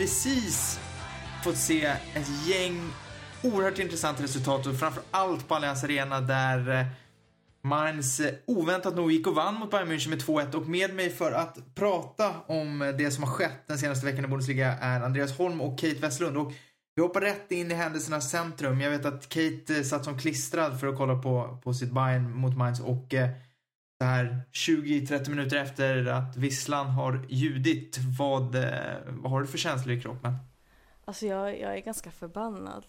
precis fått se ett gäng oerhört intressanta resultat och framför allt på Allianz Arena där eh, Mainz eh, oväntat nog gick och vann mot Bayern München med 2-1 och med mig för att prata om eh, det som har skett den senaste veckan i Bundesliga är Andreas Holm och Kate Westlund. Och vi hoppar rätt in i händelsernas centrum. Jag vet att Kate satt som klistrad för att kolla på, på sitt Bayern mot Mainz och eh, så här 20-30 minuter efter att visslan har ljudit, vad, eh, vad har du för känslor i kroppen? Alltså jag, jag är ganska förbannad.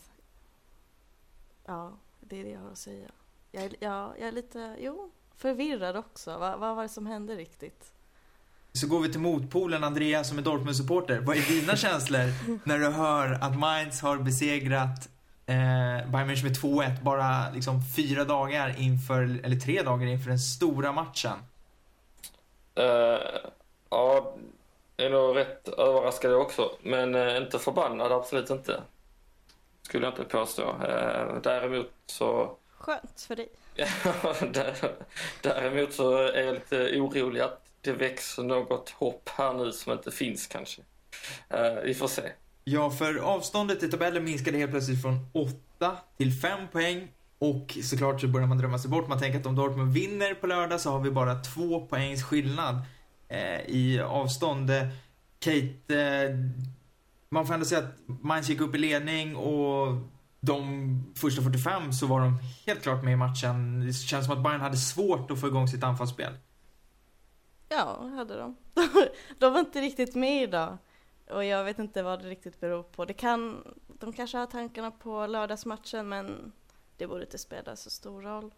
Ja, det är det jag har att säga. Jag, är- ja, jag är lite, jo, förvirrad också. Va, vad var det som hände riktigt? Så går vi till motpolen, Andreas som är Dortmund-supporter. Vad är dina känslor när du hör att Mainz har besegrat eh, Bayern München med 2-1 bara liksom fyra dagar inför, eller tre dagar inför den stora matchen? Eh, ja, jag är nog rätt överraskad också. Men eh, inte förbannad, absolut inte. Skulle jag inte påstå. Uh, däremot så... Skönt för dig. Däremot så är jag lite orolig att det växer något hopp här nu som inte finns kanske. Eh, vi får se. Ja, för avståndet i tabellen minskade helt plötsligt från 8 till 5 poäng. Och såklart så börjar man drömma sig bort. Man tänker att om Dortmund vinner på lördag så har vi bara två poängs skillnad eh, i avstånd. Kate, eh, man får ändå säga att Mainz gick upp i ledning och de första 45 så var de helt klart med i matchen. Det känns som att Bayern hade svårt att få igång sitt anfallsspel. Ja, hade de. De var inte riktigt med idag. Och jag vet inte vad det riktigt beror på. Det kan, de kanske har tankarna på lördagsmatchen men det borde inte spela så stor roll.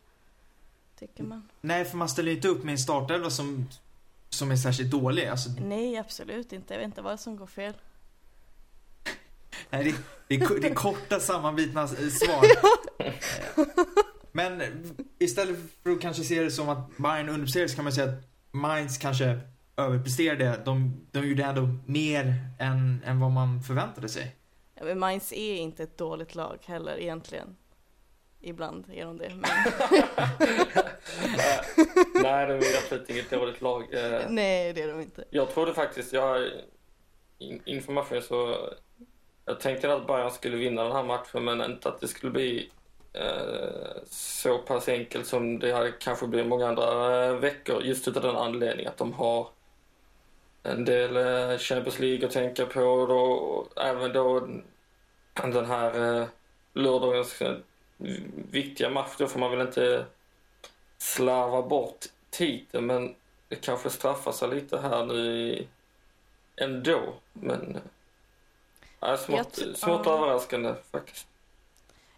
Tycker man. Nej, för man ställer ju inte upp med en startelva som, som är särskilt dålig. Alltså, Nej, absolut inte. Jag vet inte vad som går fel. Nej, det, det, är, det är korta sammanbitna eh, svar. Men istället för att kanske se det som att Bayern underpresterar så kan man säga att Mainz kanske överpresterade. De, de gjorde ändå mer än, än vad man förväntade sig. Ja, men Mainz är inte ett dåligt lag heller egentligen. Ibland är de det. Men Nej, det är absolut inget dåligt lag. Eh, nej, det är de inte. Jag trodde faktiskt, jag in- information så jag tänkte att Bayern skulle vinna den här matchen men inte att det skulle bli eh, så pass enkelt som det hade kanske blivit många andra eh, veckor just utav den anledningen att de har en del eh, Champions League att tänka på och då, och även då den här eh, lördagens eh, viktiga match då får man väl inte slarva bort titeln men det kanske straffar sig lite här nu ändå. Men äh, smått, smått ja. överraskande faktiskt.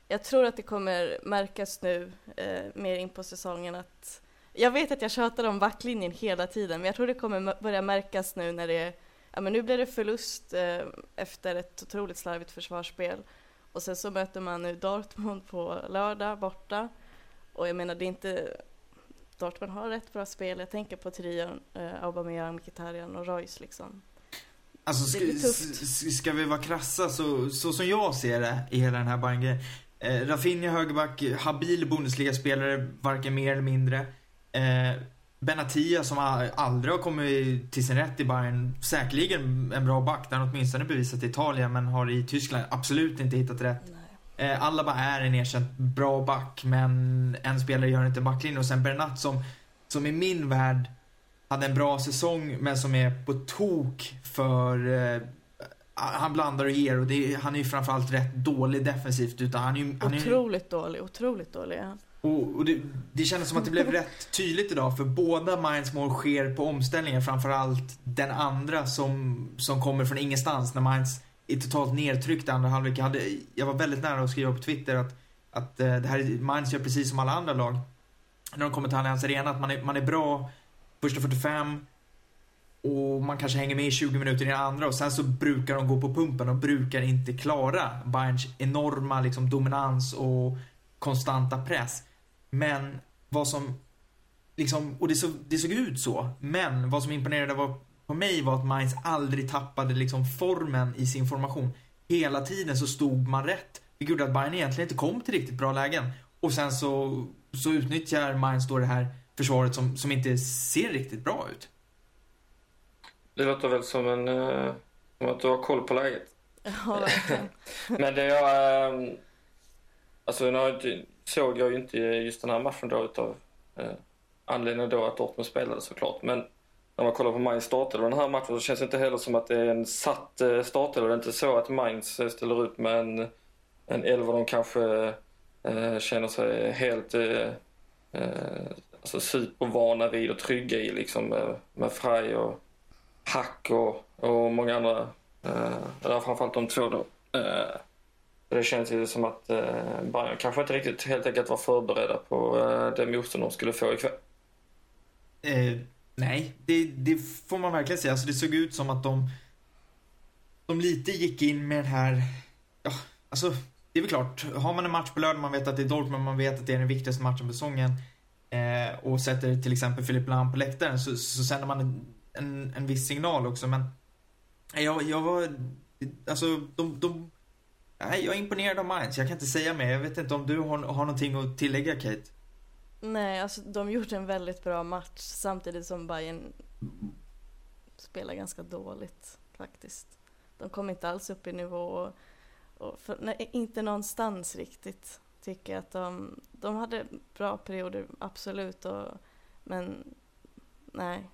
Jag tror att det kommer märkas nu eh, mer in på säsongen att jag vet att jag tjatar om backlinjen hela tiden, men jag tror det kommer börja märkas nu när det ja men nu blir det förlust eh, efter ett otroligt slarvigt försvarsspel och sen så möter man nu Dortmund på lördag borta och jag menar det är inte Dortmund har rätt bra spel, jag tänker på trion eh, Aubameyang, Mkhitaryan och Royce liksom. Alltså, Det blir ska, tufft. ska vi vara krassa så, så som jag ser det i hela den här Bayern-grejen. Eh, Rafinha högerback, habil Bundesliga-spelare, varken mer eller mindre. Eh, Benatia som aldrig har kommit till sin rätt i Bayern, säkerligen en bra back, den har åtminstone bevisat i Italien, men har i Tyskland absolut inte hittat rätt. Nej. Eh, Alaba är en erkänt bra back, men en spelare gör inte backlinjen. Och sen Bernat som, som i min värld hade en bra säsong, men som är på tok för... Eh, han blandar och ger och är- han är ju framförallt rätt dålig defensivt. Utan han är han är, Otroligt dålig, otroligt dålig han och, och det, det kändes som att det blev rätt tydligt idag för båda Minds mål sker på omställningen. Framförallt den andra som, som kommer från ingenstans när Minds är totalt nedtryckt i andra halvlek. Jag, hade, jag var väldigt nära att skriva på Twitter att, att eh, det här Minds gör precis som alla andra lag. När de kommer till Allianz Arena, att man är, man är bra första 45 och man kanske hänger med i 20 minuter i den andra och sen så brukar de gå på pumpen och brukar inte klara Bayerns enorma liksom, dominans och konstanta press. Men vad som liksom, och det, så, det såg ut så, men vad som imponerade var, på mig var att Mainz aldrig tappade liksom formen i sin formation. Hela tiden så stod man rätt vilket gjorde att Bayern egentligen inte kom till riktigt bra lägen. Och sen så, så utnyttjar Mainz då det här försvaret som, som inte ser riktigt bra ut. Det låter väl som en... Uh, som att du har koll på läget. Ja, verkligen. Men det jag... Um, alltså nu såg jag ju inte just den här matchen då utav eh, anledningen då att Dortmund spelade såklart. Men när man kollar på Mainz startelva den här matchen så känns det inte heller som att det är en satt eh, startelva. Det är inte så att Mainz eh, ställer ut med en, en elva de kanske eh, känner sig helt eh, eh alltså supervana vid och trygga i liksom med, med Frey och Hack och, och många andra. Eh, framförallt de två då. Eh, det känns ju som att eh, Bayern kanske inte riktigt helt enkelt var förberedda på eh, det motstånd de skulle få ikväll. Eh, nej, det, det, får man verkligen säga. Alltså det såg ut som att de, de lite gick in med den här, ja, alltså det är väl klart, har man en match på lördag, man vet att det är Dortmund, man vet att det är den viktigaste matchen på säsongen eh, och sätter till exempel Filip Lahm på läktaren så, så sänder man en, en, en viss signal också. Men eh, jag, jag var, alltså de, de Nej, jag är imponerad av Mainz. Jag kan inte säga mer. Jag vet inte om du har, har någonting att tillägga, Kate? Nej, alltså de gjorde en väldigt bra match samtidigt som Bayern spelar ganska dåligt faktiskt. De kom inte alls upp i nivå och, och för, nej, inte någonstans riktigt tycker jag att de, de hade bra perioder, absolut, och, men nej,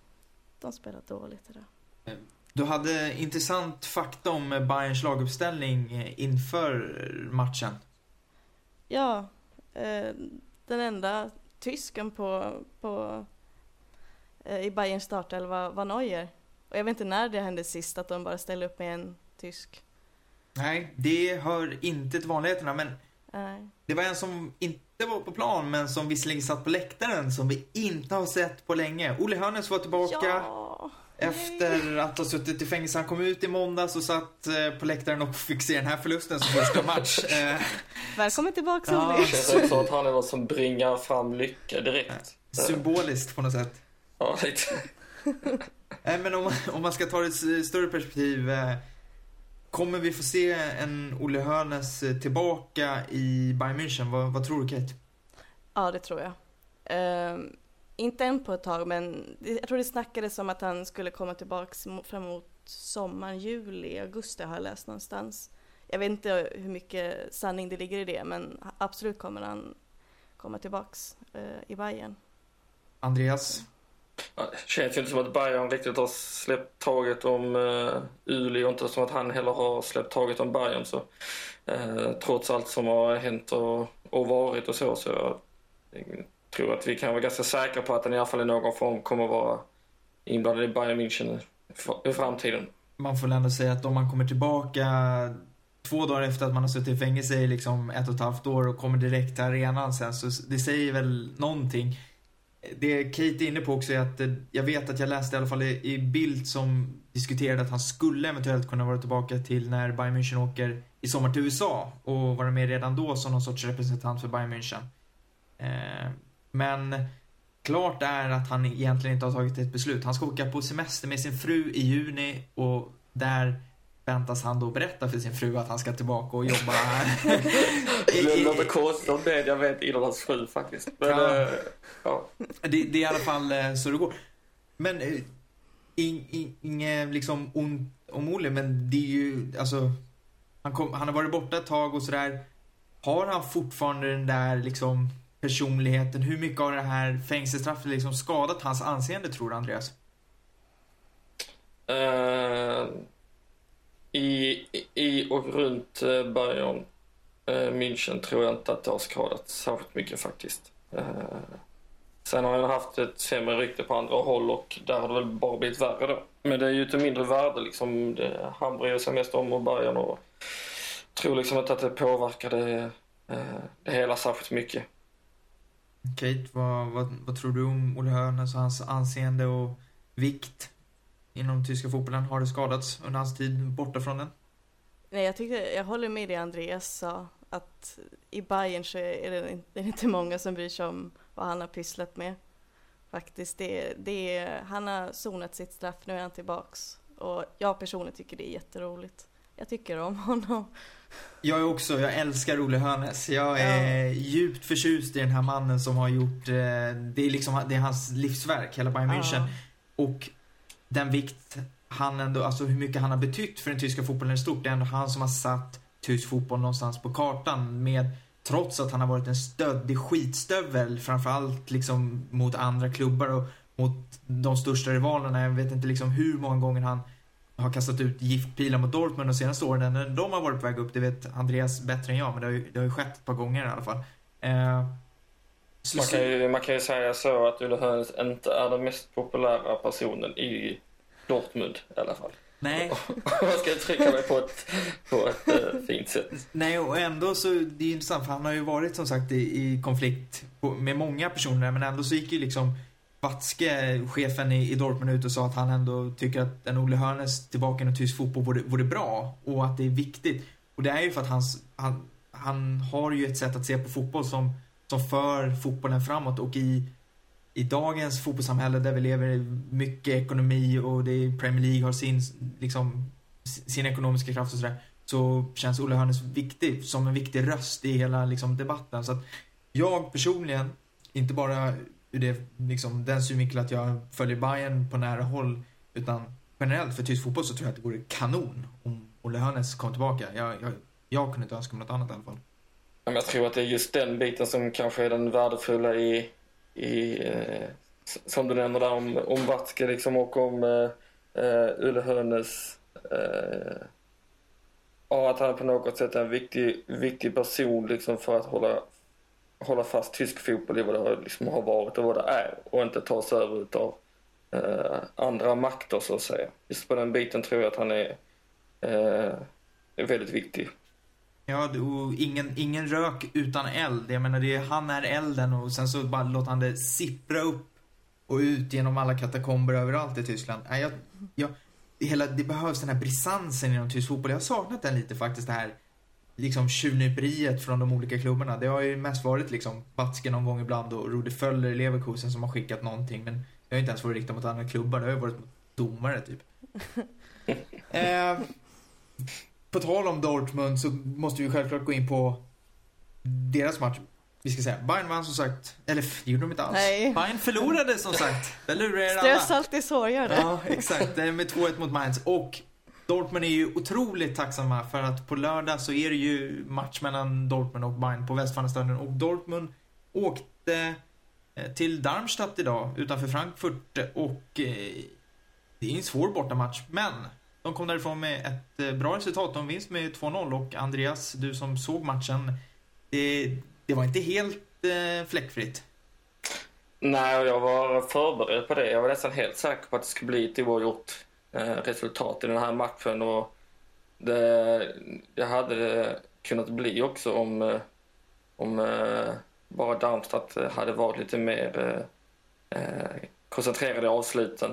de spelade dåligt idag. Du hade intressant fakta om Bayerns laguppställning inför matchen. Ja, eh, den enda tysken på, på, eh, i Bayerns startelva var Neuer. Och jag vet inte när det hände sist att de bara ställde upp med en tysk. Nej, det hör inte till vanligheterna, men Nej. det var en som inte var på plan, men som visserligen satt på läktaren, som vi inte har sett på länge. Olle Hörnes var tillbaka. Ja, Efter att ha suttit i fängelse. Han kom ut i måndags och satt eh, på läktaren och fick se den här förlusten som första match. Eh, välkommen tillbaka Ja. Det känns också att han är någon som bringar fram lycka direkt. Symboliskt på något sätt. Ja, lite. Nej, men om, om man ska ta det i ett större perspektiv. Eh, kommer vi få se en Olle Hörnes eh, tillbaka i Bayern München? Vad, vad tror du, Kate? Ja, det tror jag. Ehm, inte än på ett tag, men jag tror det snackades om att han skulle komma tillbaks mo- fram emot sommaren, juli, augusti har jag läst någonstans. Jag vet inte hur mycket sanning det ligger i det, men absolut kommer han komma tillbaks eh, i Bayern. Andreas? Ja, Det känns ju inte som att Bayern riktigt har släppt taget om uh, Uli och inte som att han heller har släppt taget om Bayern. Så, eh, trots allt som har hänt och, och varit och så, så jag tror att vi kan vara ganska säkra på att han i alla fall i någon form kommer vara inblandad i Bayern München i- framtiden. Man får väl ändå säga att om man kommer tillbaka två dagar efter att man har suttit i fängelse i liksom ett och ett halvt år och kommer direkt till arenan sen, så det säger väl någonting. Det Kate är inne på också är att eh, jag vet att jag läste i alla fall i Bild som diskuterade att han skulle eventuellt kunna vara tillbaka till när Bayern München åker i sommar till USA och vara med redan då som någon sorts representant för Bayern München. Eh, men klart är att han egentligen inte har tagit ett beslut. Han ska åka på semester med sin fru i juni och där väntas han då berätta för sin fru att han ska tillbaka och jobba här. Det låter konstigt om det jag vet innan hans fru faktiskt. Men, Ja. eh, ja. Det, det är i alla fall eh, så det går. Men eh, in- in- inget liksom ont om Olle, men det är ju, alltså, han, kom, han har varit borta ett tag och sådär. Har han fortfarande den där liksom personligheten? Hur mycket av det här fängelsestraffet liksom skadat hans anseende tror du, Andreas? Uh, i, I och runt eh, Bayern eh, München tror jag inte att det har skadat särskilt mycket faktiskt. Uh, sen har han haft ett sämre rykte på andra håll och där har det väl bara blivit värre då. Men det är ju till mindre värde liksom. Det, han bryr sig mest om och Bayern och tror liksom inte att det påverkade uh, det hela särskilt mycket. Kate, vad, vad, vad tror du om Olle Hörnes och hans anseende och vikt inom tyska fotbollen? Har det skadats under hans tid borta från den? Nej, jag, tyckte, jag håller med det Andreas sa, att i Bayern så är det, inte- det är inte många som bryr sig om vad han har pysslat med. Faktiskt, det, det är, han har sonat sitt straff, nu är han tillbaks. Och jag personligen tycker det är jätteroligt. Jag tycker om honom. Jag är också, jag älskar Olle Hönes. Jag är ja. djupt förtjust i den här mannen som har gjort, eh, det är liksom, det är hans livsverk, hela Bayern München. Ja. Och den vikt han ändå, alltså hur mycket han har betytt för den tyska fotbollen i stort. Det är ändå han som har satt tysk fotboll någonstans på kartan med Trots att han har varit en stöddig skitstövel framförallt liksom mot andra klubbar och mot de största rivalerna. Jag vet inte liksom hur många gånger han har kastat ut giftpilar mot Dortmund de senaste åren. När de har varit på väg upp, det vet Andreas bättre än jag, men det har ju, det har ju skett ett par gånger i alla fall. Eh, man, kan ju, man kan ju säga så att Ulle Hönes inte är den mest populära personen i Dortmund i alla fall. Nej. Man ska uttrycka mig på ett, på ett uh, fint sätt. Nej, och ändå så, det är intressant för han har ju varit som sagt i, i konflikt med många personer, men ändå så gick ju liksom Watzke, chefen i, i Dortmund, ut och sa att han ändå tycker att en Olle Hörnes tillbaka inom tysk fotboll vore, vore bra och att det är viktigt. Och det är ju för att hans, han, han har ju ett sätt att se på fotboll som, som för fotbollen framåt och i i dagens fotbollssamhälle där vi lever i mycket ekonomi och det är Premier League har sin, liksom, sin ekonomiska kraft och sådär. Så känns Olle Hörnes viktig, som en viktig röst i hela liksom, debatten. Så att jag personligen, inte bara ur det, liksom, den synvinkeln att jag följer Bayern på nära håll, utan generellt för tysk fotboll så tror jag att det vore kanon om Olle Hörnes kom tillbaka. Jag, jag, jag kunde inte önska mig något annat i alla fall. Jag tror att det är just den biten som kanske är den värdefulla i i, eh, som du nämner där om, om Vatke liksom och om eh, eh Ulle Hönes. Eh, att han på något sätt är en viktig, viktig person liksom för att hålla, hålla fast tysk fotboll i vad det liksom har varit och vad det är och inte ta sig över utav eh, andra makter så att säga. Just på den biten tror jag att han är, eh, är väldigt viktig. Ja, och ingen, ingen rök utan eld. Jag menar, det är, han är elden och sen så bara låter han det sippra upp och ut genom alla katakomber överallt i Tyskland. Jag, jag, hela, det behövs den här brisansen inom tysk fotboll. Jag har saknat den lite faktiskt, det här liksom tjuvnyperiet från de olika klubbarna. Det har ju mest varit liksom Batzke någon gång ibland och Rudi Föller i Leverkusen som har skickat någonting. Men det har inte ens varit riktat mot andra klubbar. Det har ju varit mot domare typ. eh, på tal om Dortmund så måste vi självklart gå in på deras match. Vi ska säga, Bayern vann som sagt, eller det gjorde de inte alls. Nej. Bayern förlorade som sagt. Där lurar er alla. Stress alltid sorgar det. Ja, exakt. Det är med 2-1 mot Mainz. Och Dortmund är ju otroligt tacksamma för att på lördag så är det ju match mellan Dortmund och Bayern på Westfalenstadion. Och Dortmund åkte eh, till Darmstadt idag utanför Frankfurt och eh, det är en svår bortamatch. Men de kom därifrån med ett eh, bra resultat. De vinst med 2-0 och Andreas, du som såg matchen, det, det var inte helt fläckfritt. Nej, jag var förberedd på det. Jag var nästan helt säker på att det skulle bli ett oavgjort Eh, resultat i den här matchen. Och det, det hade det kunnat bli också om, eh, om eh, bara Darmstadt hade varit lite mer koncentrerade i avsluten.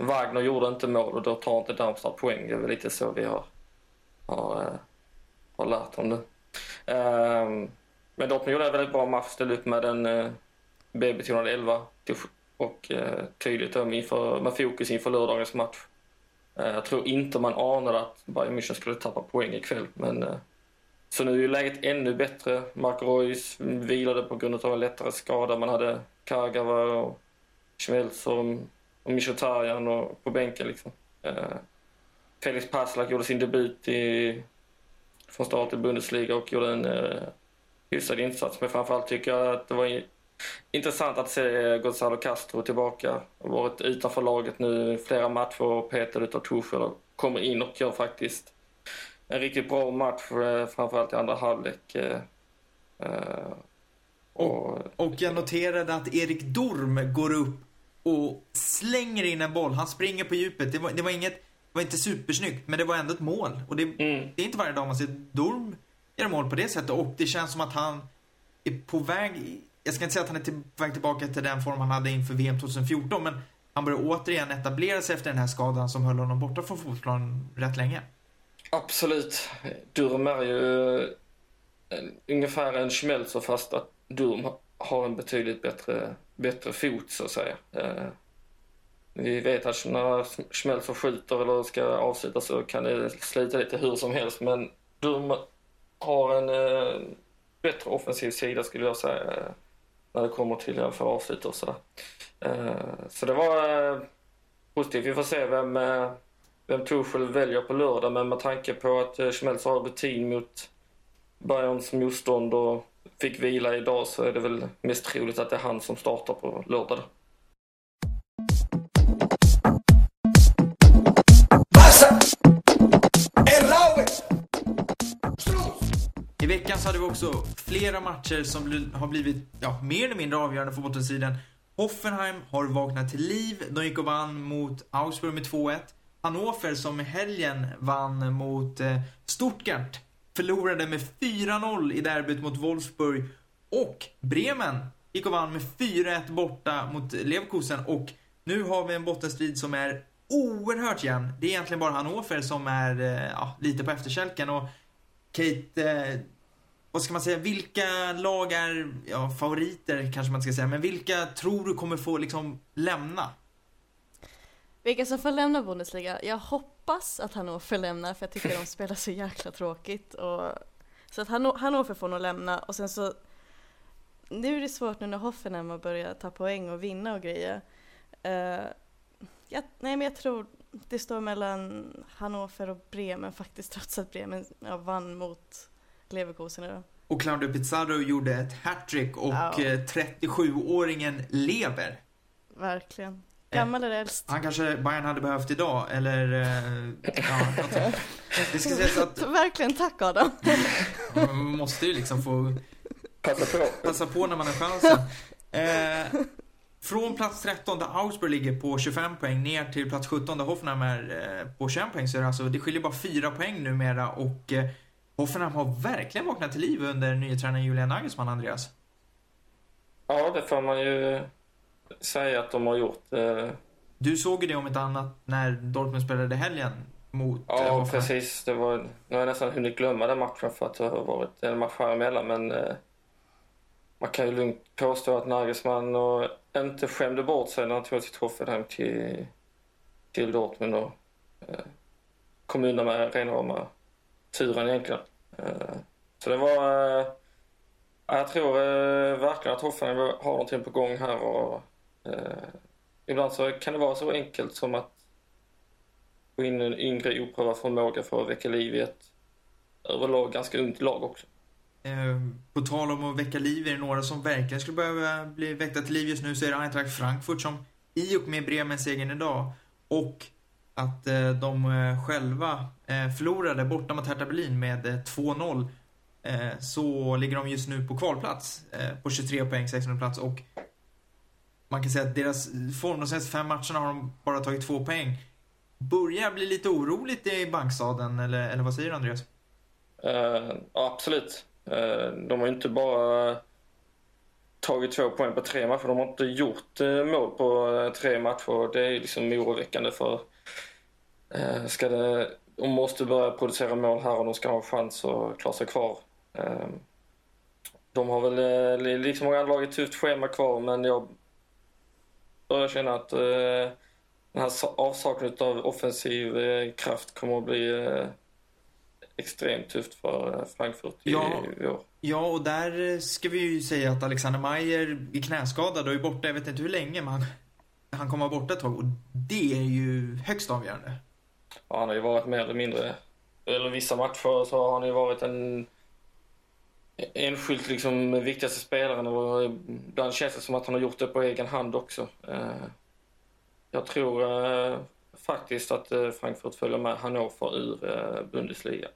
Wagner gjorde inte mål och då tar inte Darmstadt poäng. Det är väl lite så vi har, har, har lärt dem ehm, nu. Men Dortmund gjorde en väldigt bra match, ställde upp med en B-betonad elva och uh, tydligt inför, med fokus inför lördagens match. Eh, jag tror inte man anade att Bayern München skulle tappa poäng ikväll, men eh, så nu är ju läget ännu bättre. Marco Reus vilade på grund av en lättare skada. Man hade Kagawa och Schmelzer och Mkhitaryan och på bänken liksom. Eh, Felix Paslak gjorde sin debut i, från start i Bundesliga och gjorde en eh, hyfsad insats. Men framförallt tycker jag att det var intressant att se Gonzalo Castro tillbaka. och varit utanför laget nu flera matcher och petad utav Tuchel och kommer in och gör faktiskt en riktigt bra match, eh, framförallt i andra halvlek. Eh, eh och, och jag noterade att Erik Dorm går upp och slänger in en boll. Han springer på djupet. Det var, det var inget, det var inte supersnyggt, men det var ändå ett mål. Och det, mm. det är inte varje dag man ser Dorm göra mål på det sättet. Och det känns som att han är på väg, jag ska inte säga att han är till, på väg tillbaka till den form han hade inför VM 2014, men han börjar återigen etablera sig efter den här skadan som höll honom borta från fotbollen rätt länge. Absolut. Durm är ju eh, en, ungefär en Schmelzer fast att Durm har en betydligt bättre bättre fot så att säga. Eh, vi vet att när Schmelzer skjuter eller ska avsluta så kan det slita lite hur som helst men Durm har en eh, bättre offensiv sida skulle jag säga. När det kommer till att avslut och sådär. Eh, så det var eh, positivt. Vi får se vem, eh, vem Torshäll väljer på lördag men med tanke på att eh, har rutin mot Bayerns motstånd och fick vila idag så är det väl mest troligt att det är han som startar på lördag. Då. Veckan så hade vi också flera matcher som har blivit ja, mer eller mindre avgörande för bottensidan. Hoffenheim har vaknat till liv. De gick och vann mot Augsburg med 2-1. Hannover som i helgen vann mot eh, Stuttgart förlorade med 4-0 i derbyt mot Wolfsburg. Och Bremen gick och vann med 4-1 borta mot Leverkusen. Och nu har vi en bottenstrid som är oerhört jämn. Det är egentligen bara Hannover som är eh, ja, lite på efterkälken. Och Kate, eh, vad ska man säga, vilka lag är ja, favoriter kanske man ska säga, men vilka tror du kommer få liksom lämna? Vilka som får lämna Bundesliga? Jag hoppas att Hannover lämnar för jag tycker de spelar så jäkla tråkigt. Och, så att Hannover får nog lämna och sen så nu är det svårt nu när Hoffenheim har börjat ta poäng och vinna och grejer. Uh, ja, nej men jag tror det står mellan Hannover och Bremen faktiskt trots att Bremen ja, vann mot Leverkusen idag. Och Claudio Pizarro gjorde ett hattrick och ja. 37-åringen eh, lever. Verkligen. Gammal eller äldst? Han kanske Bayern hade behövt idag, eller... Eh, ja, det ska sägas att... Verkligen, tack Adam. Man måste ju liksom få... Passa på. Passa på när man har chansen. Eh, från plats 13 där Augsburg ligger på 25 poäng ner till plats 17 där Hoffenheim är eh, på 21 poäng så är det, alltså, det skiljer bara 4 poäng numera och eh, Hoffenheim har verkligen vaknat till liv under nya tränaren Julian Nagelsmann, Andreas. Ja, det får man ju säga att de har gjort. Eh... Du såg ju det om ett annat när Dortmund spelade helgen mot Ja, Hoffenheim. precis. Det var, nu har jag nästan hunnit glömma den matchen för att det har varit en match här emellan, men eh, man kan ju lugnt påstå att Nagelsmann och inte skämde bort sig när han tog sitt Hoffenheim till, till Dortmund och eh, kom undan med rena turen egentligen. Eh, så det var... Eh, jag tror eh, verkligen att Hoffenheim har någonting på gång här och eh, ibland så kan det vara så enkelt som att få in en yngre oprövad förmåga för att väcka liv i ett överlag ganska ungt lag också. På tal om att väcka liv, är det några som verkligen skulle behöva bli väckta till liv just nu så är det Eintracht Frankfurt som i och med Bremens egen idag och att eh, de eh, själva eh, förlorade borta mot Hertha Berlin med eh, 2-0 eh, så ligger de just nu på kvalplats på 23 poäng, 16 plats och man kan säga att deras form de senaste fem matcherna har de bara tagit två poäng. Börjar bli lite oroligt i bankstaden eller, eller vad säger du Andreas? Uh, absolut. Uh, de har ju inte bara tagit två poäng på tre matcher. De har inte gjort eh, mål på eh, tre matcher. Det är liksom oroväckande för eh, ska det, de måste börja producera mål här och de ska ha en chans att klara sig kvar. Ehm, de har väl liksom många andra lag ett tufft schema kvar men jag börjar känna att den här avsaknaden av offensiv kraft kommer att bli extremt tufft för eh, Frankfurt i, ja, år. Ja, och där ska vi ju säga att Alexander Mayer är knäskadad och är borta, jag vet inte hur länge, men han, han kommer vara borta ett tag och det är ju högst avgörande. Ja, han har ju varit mer eller mindre, eller vissa matcher så har han ju varit en enskilt liksom viktigaste spelaren och ibland känns det som att han har gjort det på egen hand också. Eh, jag tror eh, faktiskt att Frankfurt följer med Hannover ur Bundesliga.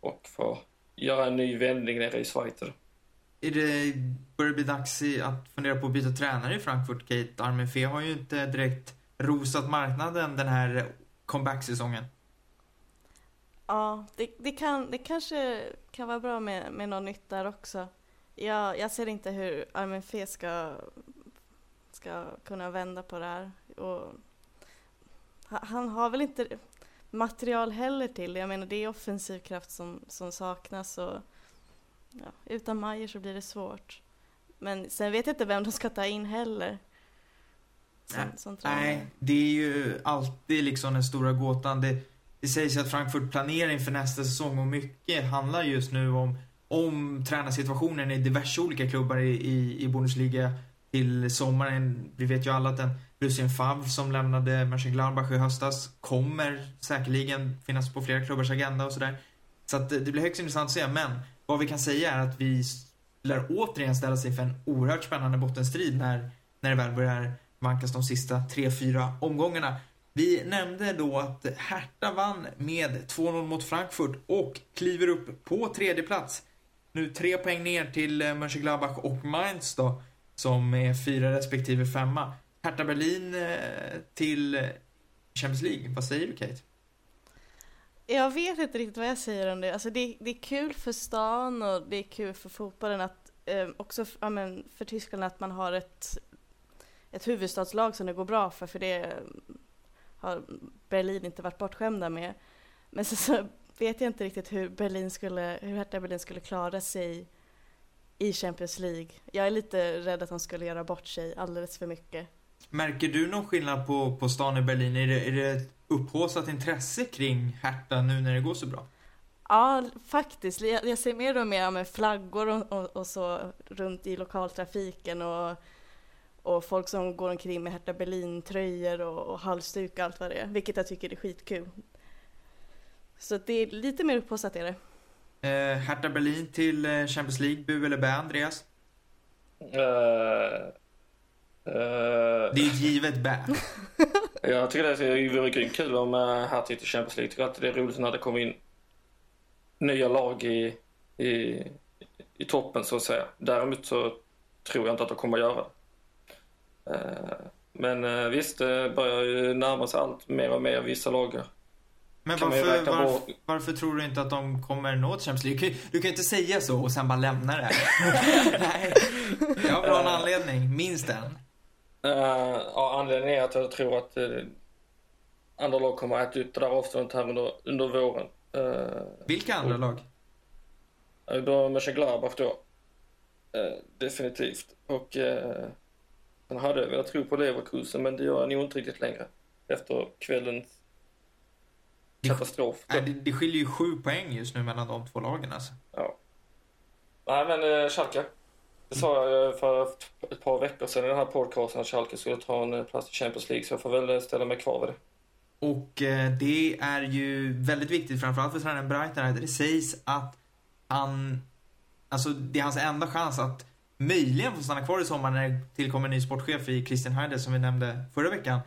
Och få göra en ny vändning nere i Schweiz. Är det, börjar det bli dags att fundera på att byta tränare i Frankfurt? Kate Armenfe har ju inte direkt rosat marknaden den här comeback-säsongen. Ja, det, det, kan, det kanske kan vara bra med, med något nytt där också. Jag, jag ser inte hur Armin Fe ska, ska kunna vända på det här. Och han har väl inte material heller till Jag menar det är offensiv kraft som, som saknas och ja, utan Majer så blir det svårt. Men sen vet jag inte vem de ska ta in heller. Som, som Nej, det är ju alltid liksom den stora gåtan. Det, det sägs att Frankfurt planerar inför nästa säsong och mycket handlar just nu om, om tränarsituationen i diverse olika klubbar i, i, i Bundesliga till sommaren. Vi vet ju alla att den Lucien Favre som lämnade Mönchengladbach i höstas kommer säkerligen finnas på flera klubbars agenda och sådär. Så att det blir högst intressant att se. Men vad vi kan säga är att vi lär återigen ställa sig för en oerhört spännande bottenstrid när, när det väl börjar vankas de sista 3-4 omgångarna. Vi nämnde då att Hertha vann med 2-0 mot Frankfurt och kliver upp på tredje plats. Nu tre poäng ner till eh, Mönchengladbach och Mainz då, som är fyra respektive femma. Hertha Berlin eh, till Champions League. Vad säger du Kate? Jag vet inte riktigt vad jag säger om det. Alltså det, det är kul för stan och det är kul för fotbollen att eh, också ja, men för Tyskland att man har ett, ett huvudstadslag som det går bra för, för det eh, har Berlin inte varit bortskämda med. Men så, så vet jag inte riktigt hur Berlin skulle, hur Hertha Berlin skulle klara sig i Champions League. Jag är lite rädd att de skulle göra bort sig alldeles för mycket. Märker du någon skillnad på, på stan i Berlin? Är det, är det ett upphaussat intresse kring Hertha nu när det går så bra? Ja, faktiskt. Jag, jag ser mer och mer med flaggor och, och, och, så runt i lokaltrafiken och, och folk som går omkring med Hertha Berlin-tröjor och, och halsduk och allt vad det är, vilket jag tycker är skitkul. Så det är lite mer upphaussat är det. Eh, Hertha Berlin till eh, Champions League, bu eller bä, Andreas? Uh, Uh, det är ett givet bä. jag tycker det vore grymt kul om Hertha till Champions League. Jag tycker alltid det är roligt när det kommer in nya lag i, i, i toppen så att säga. Däremot så tror jag inte att de kommer att göra uh, Men visst, det börjar ju närma sig allt mer och mer vissa lag. Men varför, varför, varför, tror du inte att de kommer nå Champions League? Du kan, du kan inte säga så och sen bara lämna det här. Nej, jag vill ha en anledning, minst en. Uh, ja, anledningen är att jag tror att uh, andra lag kommer att äta upp det där avståndet här under, under våren. Uh, Vilka andra lag? Uh, då Mönchengladbach då. Uh, definitivt. Och uh, sen hade jag velat tro på Leverkusen men det gör jag nog inte riktigt längre. Efter kvällens katastrof. Det, det, det skiljer ju sju poäng just nu mellan de två lagen alltså. Ja. Nej men uh, Schalke. Det sa jag för ett par veckor sedan i den här podcasten att Schalke skulle ta en plats i Champions League så jag får väl ställa mig kvar vid det. Och eh, det är ju väldigt viktigt framförallt för tränaren Breitner. Det sägs att han, alltså det är hans enda chans att möjligen få stanna kvar i sommar när det tillkommer en ny sportchef i Christian Heider som vi nämnde förra veckan.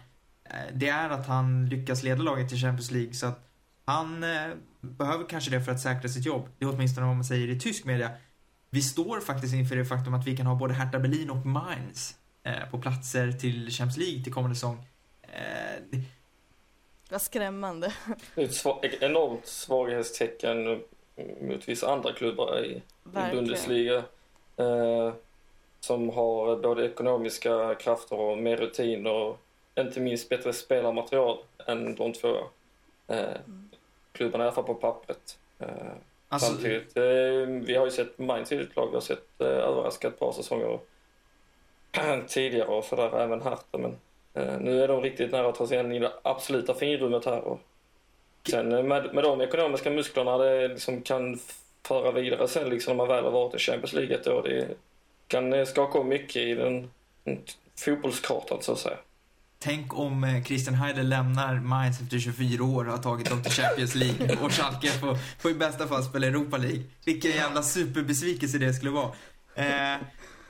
Eh, det är att han lyckas leda laget till Champions League så att han eh, behöver kanske det för att säkra sitt jobb. Det är åtminstone vad man säger i tysk media vi står faktiskt inför det faktum att vi kan ha både Hertha Berlin och Mainz eh, på platser till Champions League till kommande säsong. Eh, Vad skrämmande. Det är ett sva enormt svaghetstecken mot vissa andra klubbar i, i Bundesliga. Eh, som har både ekonomiska krafter och mer rutin och inte minst bättre spelarmaterial än de två eh, mm. Klubbarna, i alla fall på pappret. Eh, Alltså... Samtidigt, eh, vi har ju sett Mainz i ett lag, vi har sett eh, överraskat ett par säsonger tidigare och sådär, även Hertha. Men nu är de riktigt nära att ta sig in i det absoluta finrummet här. Och sen med, med de ekonomiska musklerna det liksom kan föra vidare sen liksom när man väl har varit i Champions League ett år. Det kan skaka om mycket i den, den fotbollskartan så att säga. Tänk om eh, Christian Heider lämnar Mainz efter 24 år och har tagit dem till Champions League och Schalke får, får i bästa fall spela Europa League. Vilken jävla superbesvikelse det skulle vara. Eh,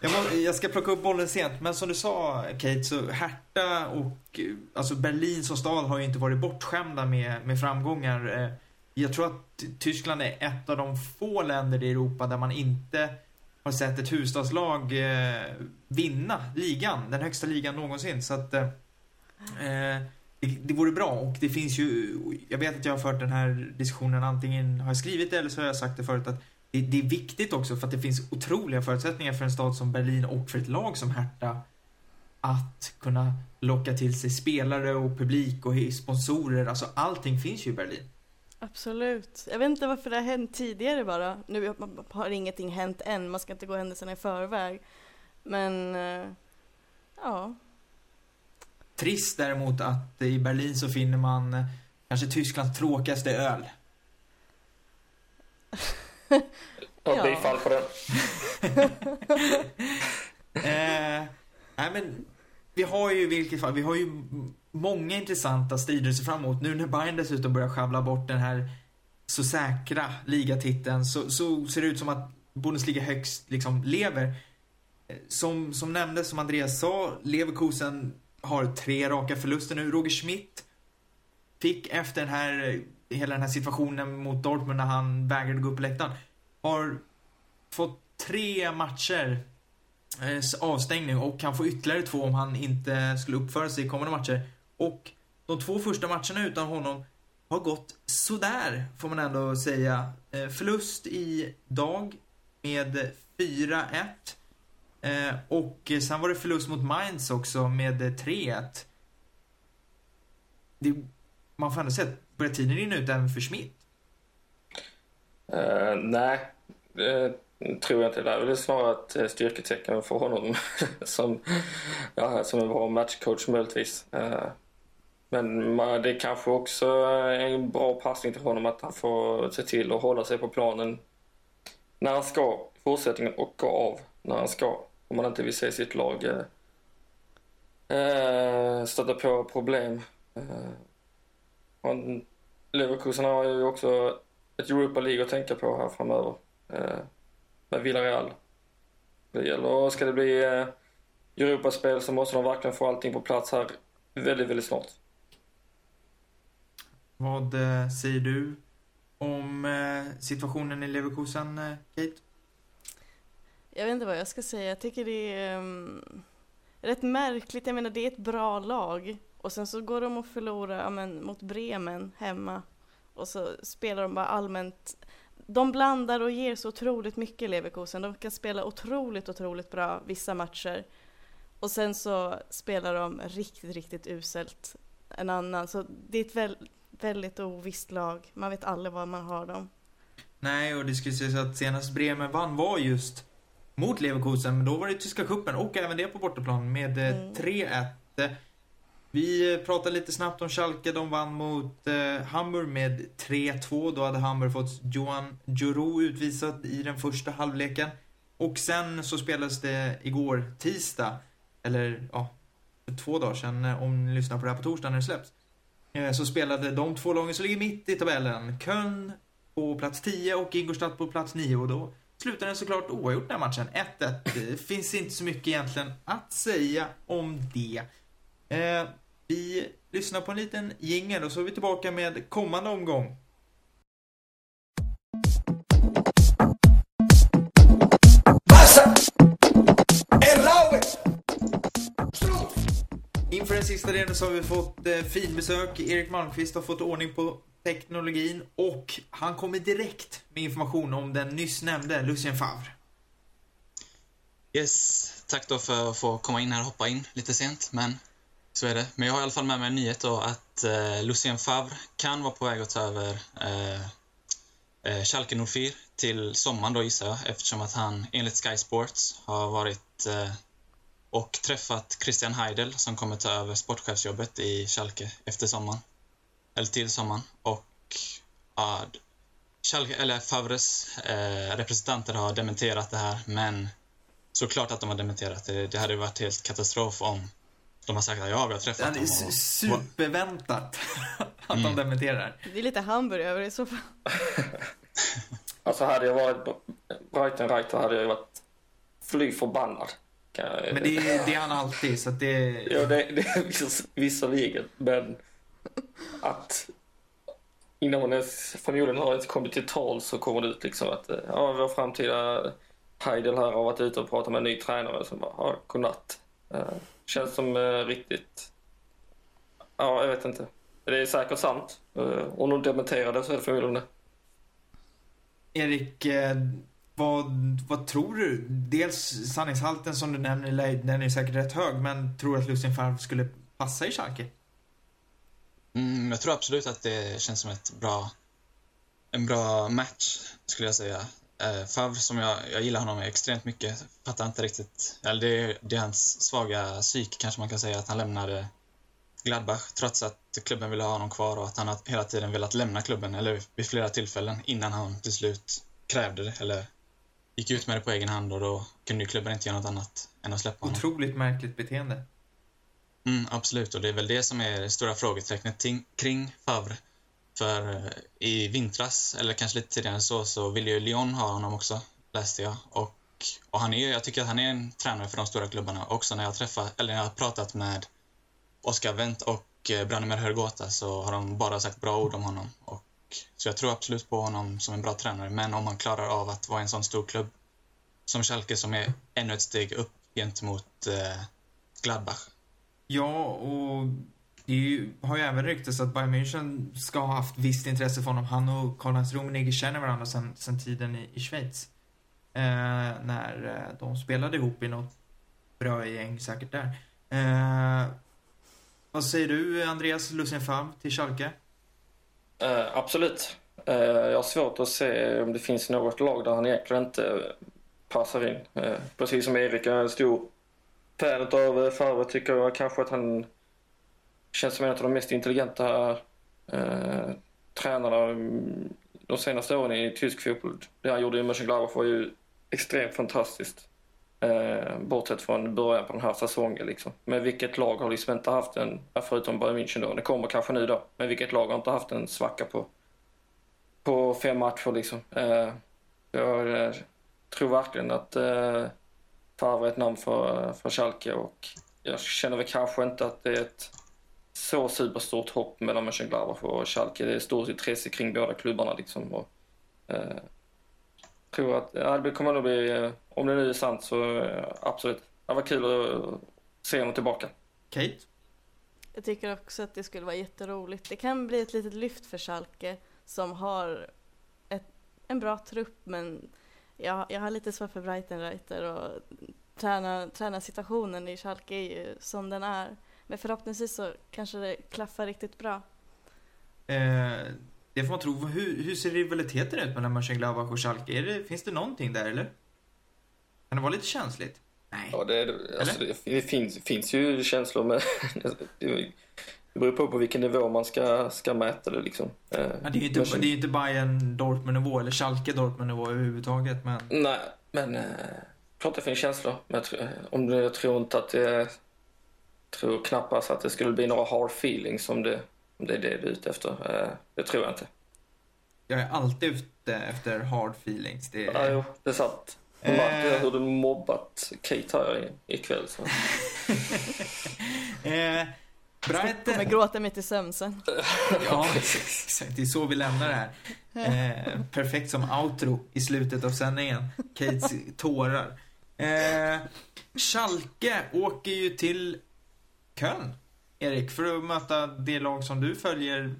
jag, må, jag, ska plocka upp bollen sent, men som du sa Kate, så Hertha och alltså Berlin som stad har ju inte varit bortskämda med, med framgångar. Eh, jag tror att Tyskland är ett av de få länder i Europa där man inte har sett ett huvudstadslag eh, vinna ligan, den högsta ligan någonsin. Så att eh, det, det vore bra och det finns ju, jag vet att jag har fört den här diskussionen antingen har jag skrivit det eller så har jag sagt det förut att det, det, är viktigt också för att det finns otroliga förutsättningar för en stad som Berlin och för ett lag som Hertha att kunna locka till sig spelare och publik och sponsorer. Alltså allting finns ju i Berlin. Absolut. Jag vet inte varför det har hänt tidigare bara. Nu har ingenting hänt än, man ska inte gå händelserna i förväg. Men, eh, ja, Trist däremot att i Berlin så finner man kanske Tysklands tråkigaste öl. Ja, bifall på den. eh, nej men, vi har ju i vilket fall, vi har ju många intressanta strider att se fram emot. Nu när Bayern dessutom börjar sjabbla bort den här så säkra ligatiteln så, så ser det ut som att Bundesliga högst liksom lever. Eh, Som, som nämndes, som Andreas sa, Leverkusen har tre raka förluster nu. Roger Schmidt fick efter den här, hela den här situationen mot Dortmund när han vägrade gå upp på läktaren, har fått tre matcher eh, avstängning och kan få ytterligare två om han inte skulle uppföra sig i kommande matcher. Och de två första matcherna utan honom har gått sådär, får man ändå säga. Eh, förlust i dag med 4-1. Eh, och sen var det förlust mot Mainz också med eh, 3-1. Det, man får ändå säga att börjar tiden rinna ut även för Schmidt? Uh, nej, det tror jag inte. Det är väl snarare ett eh, styrketecken för honom som, ja, som en bra matchcoach möjligtvis. Uh, men det är kanske också är en bra passning till honom att han får se till att hålla sig på planen när han ska i fortsättningen och gå av när han ska. Om man inte vill se sitt lag eh, eh, stöta på problem. Eh, och Leverkusen har ju också ett Europa League att tänka på här framöver. Eh, med Villarreal. Det gäller, och ska det bli eh, Europaspel så måste de verkligen få allting på plats här väldigt, väldigt snart. Vad eh, säger du om eh, situationen i Leverkusen, Kate? Jag vet inte vad jag ska säga. Jag tycker det är um, rätt märkligt. Jag menar, det är ett bra lag. Och sen så går de och förlorar ja, men, mot Bremen hemma. Och så spelar de bara allmänt. De blandar och ger så otroligt mycket Leverkusen. De kan spela otroligt, otroligt bra vissa matcher. Och sen så spelar de riktigt, riktigt uselt en annan. Så det är ett väl, väldigt ovisst lag. Man vet aldrig var man har dem. Nej, och det skulle sägas att senast Bremen vann var just mot Leverkusen, men då var det tyska cupen och även det på bortaplan med eh, Mm. 3-1. Eh, Vi pratade lite snabbt om Schalke, de vann mot eh, Hamburg med 3-2. Då hade Hamburg fått Johan Juro utvisad i den första halvleken. Och sen så spelades det igår tisdag, eller ja, för två dagar sedan eh, om ni lyssnar på det här på torsdag när det släpps. Eh, Så spelade de två lagen som ligger mitt i tabellen, Köln på plats 10 och Ingolstadt på plats 9 och då slutar den såklart oavgjort den här matchen. 1-1. Det finns inte så mycket egentligen att säga om det. Eh, vi lyssnar på en liten jingel och så är vi tillbaka med kommande omgång. Inför den sista delen så har vi fått eh, finbesök. Erik Malmqvist har fått ordning på teknologin och han kommer direkt med information om den nyss nämnde Lucien Favre. Yes, tack då för att få komma in här och hoppa in lite sent, men så är det. Men jag har i alla fall med mig en nyhet då att eh, Lucien Favre kan vara på väg att ta över eh, eh, Schalke 04 till sommaren då gissar jag, eftersom att han enligt Sky Sports har varit eh, och träffat Christian Heidel som kommer ta över sportchefsjobbet i Schalke efter sommaren. Eller till sommaren. Och ja, Schalke, eller Favres eh, representanter har dementerat det här, men såklart att de har dementerat det. Det hade varit helt katastrof om de har sagt att ja, vi har träffat Det är dem. Och, superväntat att de Mm. dementerar. Det är lite Hamburg över det i så fall. Alltså hade jag varit Breitenreiter hade jag ju varit fly förbannad. Men det är, det är han alltid, så att det... Ja, det, det är viss, visserligen, men att innan hon ens, förmodligen har ens kommit till tal så kommer det ut liksom att eh, ja, vår framtida Heidel här har varit ute och pratat med en ny tränare som bara, ja, godnatt. Uh, känns som uh, riktigt, ja, jag vet inte. Det är säkert sant. Uh, om de dementerar det så är det förmodligen det. Erik, vad, vad tror du? Dels sanningshalten som du nämner, den är säkert rätt hög, men tror du att Lucien Favre skulle passa i Schalke? Mm, jag tror absolut att det känns som ett bra, en bra match, skulle jag säga. Eh, Favre, som jag, jag gillar honom extremt mycket, fattar inte riktigt, eller det, är- det är hans svaga psyk kanske man kan säga, att han lämnade Gladbach trots att klubben ville ha honom kvar och att han hela tiden velat lämna klubben, eller vid flera tillfällen innan han till slut krävde det, eller gick ut med det på egen hand och då kunde ju klubben inte göra något annat än att släppa honom. Otroligt märkligt beteende. Mm, absolut, och det är väl det som är det stora frågetecknet ting- kring Favre. För eh, i vintras, eller kanske lite tidigare så, så ville ju Lyon ha honom också, läste jag. Och, och han är, jag tycker att han är en tränare för de stora klubbarna. Också när jag träffat, eller när jag har pratat med Oscar Wendt och eh, Branimir Hrgota så har de bara sagt bra ord om honom. Och, så jag tror absolut på honom som en bra tränare. Men om han klarar av att vara en sån stor klubb som Schalke som är ännu ett steg upp gentemot eh, Gladbach Ja, och det ju, har ju även ryktats att Bayern München ska ha haft visst intresse för honom. Han och Karl-Heinz Rummenigge känner varandra sen, sen tiden i, i Schweiz. Eh, när eh, de spelade ihop i något bra gäng säkert där. Eh, vad säger du, Andreas Lucien Favre till Schalke? Eh, absolut. Eh, jag har svårt att se om det finns något lag där han egentligen inte passar in. Eh, precis som Erik är en stor fan av eh, Favre tycker jag kanske att han känns som en av de mest intelligenta eh, tränarna mm, de senaste åren i tysk fotboll. Det han gjorde i Mönchengladbach var ju extremt fantastiskt. Eh, bortsett från början på den här säsongen. Liksom. Men vilket lag har liksom inte haft en, förutom Bayern München då, det kommer kanske nu då, men vilket lag har inte haft en svacka på, på fem matcher liksom. Eh, jag eh, tror verkligen att eh, eh, Favre är ett namn för, för Schalke och jag känner väl kanske inte att det är ett så superstort hopp mellan Mönchengladbach och Schalke. Det är stort intresse kring båda klubbarna liksom. Och, eh, tror att ja, det kommer nog bli, eh, om det nu är sant så eh, absolut. Det var kul att se honom tillbaka. Kate? Jag tycker också att det skulle vara jätteroligt. Det kan bli ett litet lyft för Schalke som har ett, en bra trupp men jag, jag har lite svårt för Breitenreiter och träna, tränarsituationen i Schalke är ju som den är. Men förhoppningsvis så kanske det klaffar riktigt bra. Eh, det får man tro. Hur, hur ser rivaliteten ut mellan Mönchengladbach och Schalke? Är det, finns det någonting där eller? Kan det vara lite känsligt? Nej. Ja, det, är, alltså, det finns, finns ju känslor men det, beror på på vilken nivå man ska, ska mäta det liksom. Eh, Ja, det är ju inte, Mönchen- det är inte Bayern Dortmund-nivå eller Schalke Dortmund-nivå överhuvudtaget men... Nej, men eh, klart det finns känslor. Men jag, tror- om det, jag tror inte att det... tror knappast att det skulle bli några hard feelings om det, om det är det du är ute efter. Eh, det tror jag inte. Jag är alltid ute efter hard feelings. Det Ja, är... jo, det är sant. Eh. Jag märkte hur du mobbat Kate här ikväll. Så. eh, Kommer Brighton... gråta mig till sömn sen. Ja, exakt. Det är så vi lämnar det här. Eh, perfekt som outro i slutet av sändningen. Kates tårar. Eh, Schalke åker ju till Köln, Erik, för att möta det lag som du följer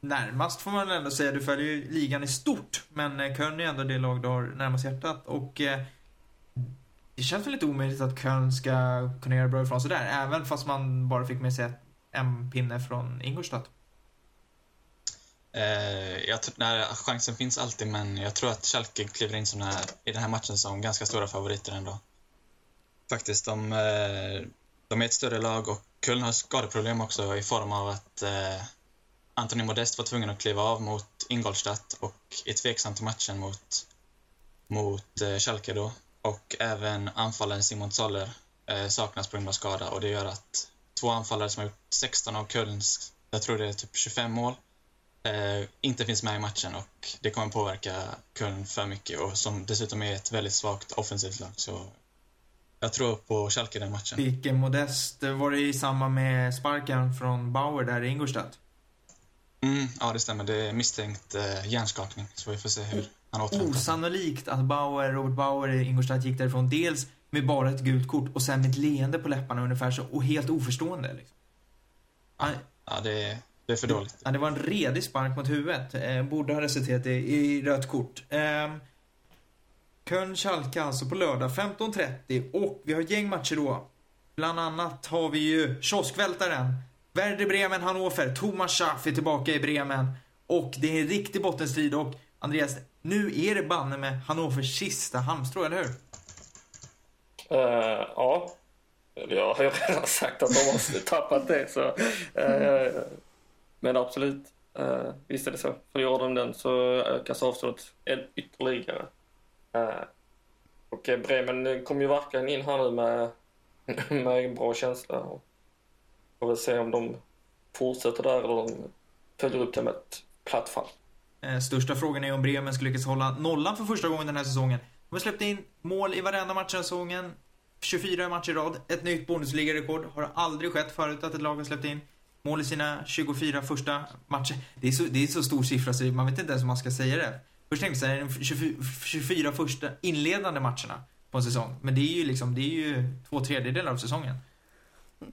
närmast får man ändå säga. Du följer ju ligan i stort, men eh, Köln är ändå det lag du har närmast hjärtat. Och eh, det känns väl lite omöjligt att Köln ska kunna göra bra ifrån sig där, även fast man bara fick med sig ett- en pinne från Ingolstadt. Eh, jag, tr- nej, chansen finns alltid, men jag tror att Schalke kliver in som den här, i den här matchen som ganska stora favoriter ändå. Faktiskt, de, eh, de är ett större lag och Köln har skadeproblem också i form av att eh, Anthony Modest var tvungen att kliva av mot Ingolstadt och är tveksam till matchen mot, mot eh, Schalke då. Och även anfallaren Simon Zoller eh, saknas på grund av skada och det gör att två anfallare som har gjort 16 av Kölns, jag tror det är typ 25 mål, eh, inte finns med i matchen och det kommer påverka Köln för mycket och som dessutom är ett väldigt svagt offensivt lag så jag tror på Schalke den matchen. Vilken modest. Var det i samband med sparken från Bauer där i Ingolstadt? Mm, ja, det stämmer. Det är misstänkt eh, hjärnskakning så vi får se hur han återhämtar sig. Osannolikt att Bauer, Robert Bauer i Ingolstadt gick därifrån dels med bara ett gult kort och sen med ett leende på läpparna ungefär så och helt oförstående. Liksom. Han, Ja, det är, det är för dåligt. ja, det var en redig spark mot huvudet. Eh, borde ha resulterat i, i rött kort. Eh, Köln Schalke alltså på lördag 15.30 och vi har gäng matcher då. Bland annat har vi ju kioskvältaren. Werder Bremen, Hannover. Thomas Schaff är tillbaka i Bremen. Och det är en riktig bottenstrid och Andreas, nu är det banne med Hannovers sista halmstrå, eller hur? Uh, ja, Jag har ju redan sagt att de har tappat det. Så, eh, men absolut, uh, visst är det så. Förlorar de den så ökas avståndet ytterligare. Uh, och Bremen kom ju verkligen in här nu med, med en bra känsla. Och får väl se om de fortsätter där eller om de följer upp det med ett platt fall. Största frågan är om Bremen ska lyckas hålla nollan för första gången den här säsongen. De har släppt in mål i varenda match den här säsongen. 24 matcher i rad. Ett nytt bonusligarekord Har aldrig skett förut att ett lag har släppt in mål i sina 24 första matcher. Det är så, det är så stor siffra så man vet inte ens hur man ska säga det. Först tänkte jag de 24, första inledande matcherna på en säsong. Men det är ju liksom, det är ju två tredjedelar av säsongen.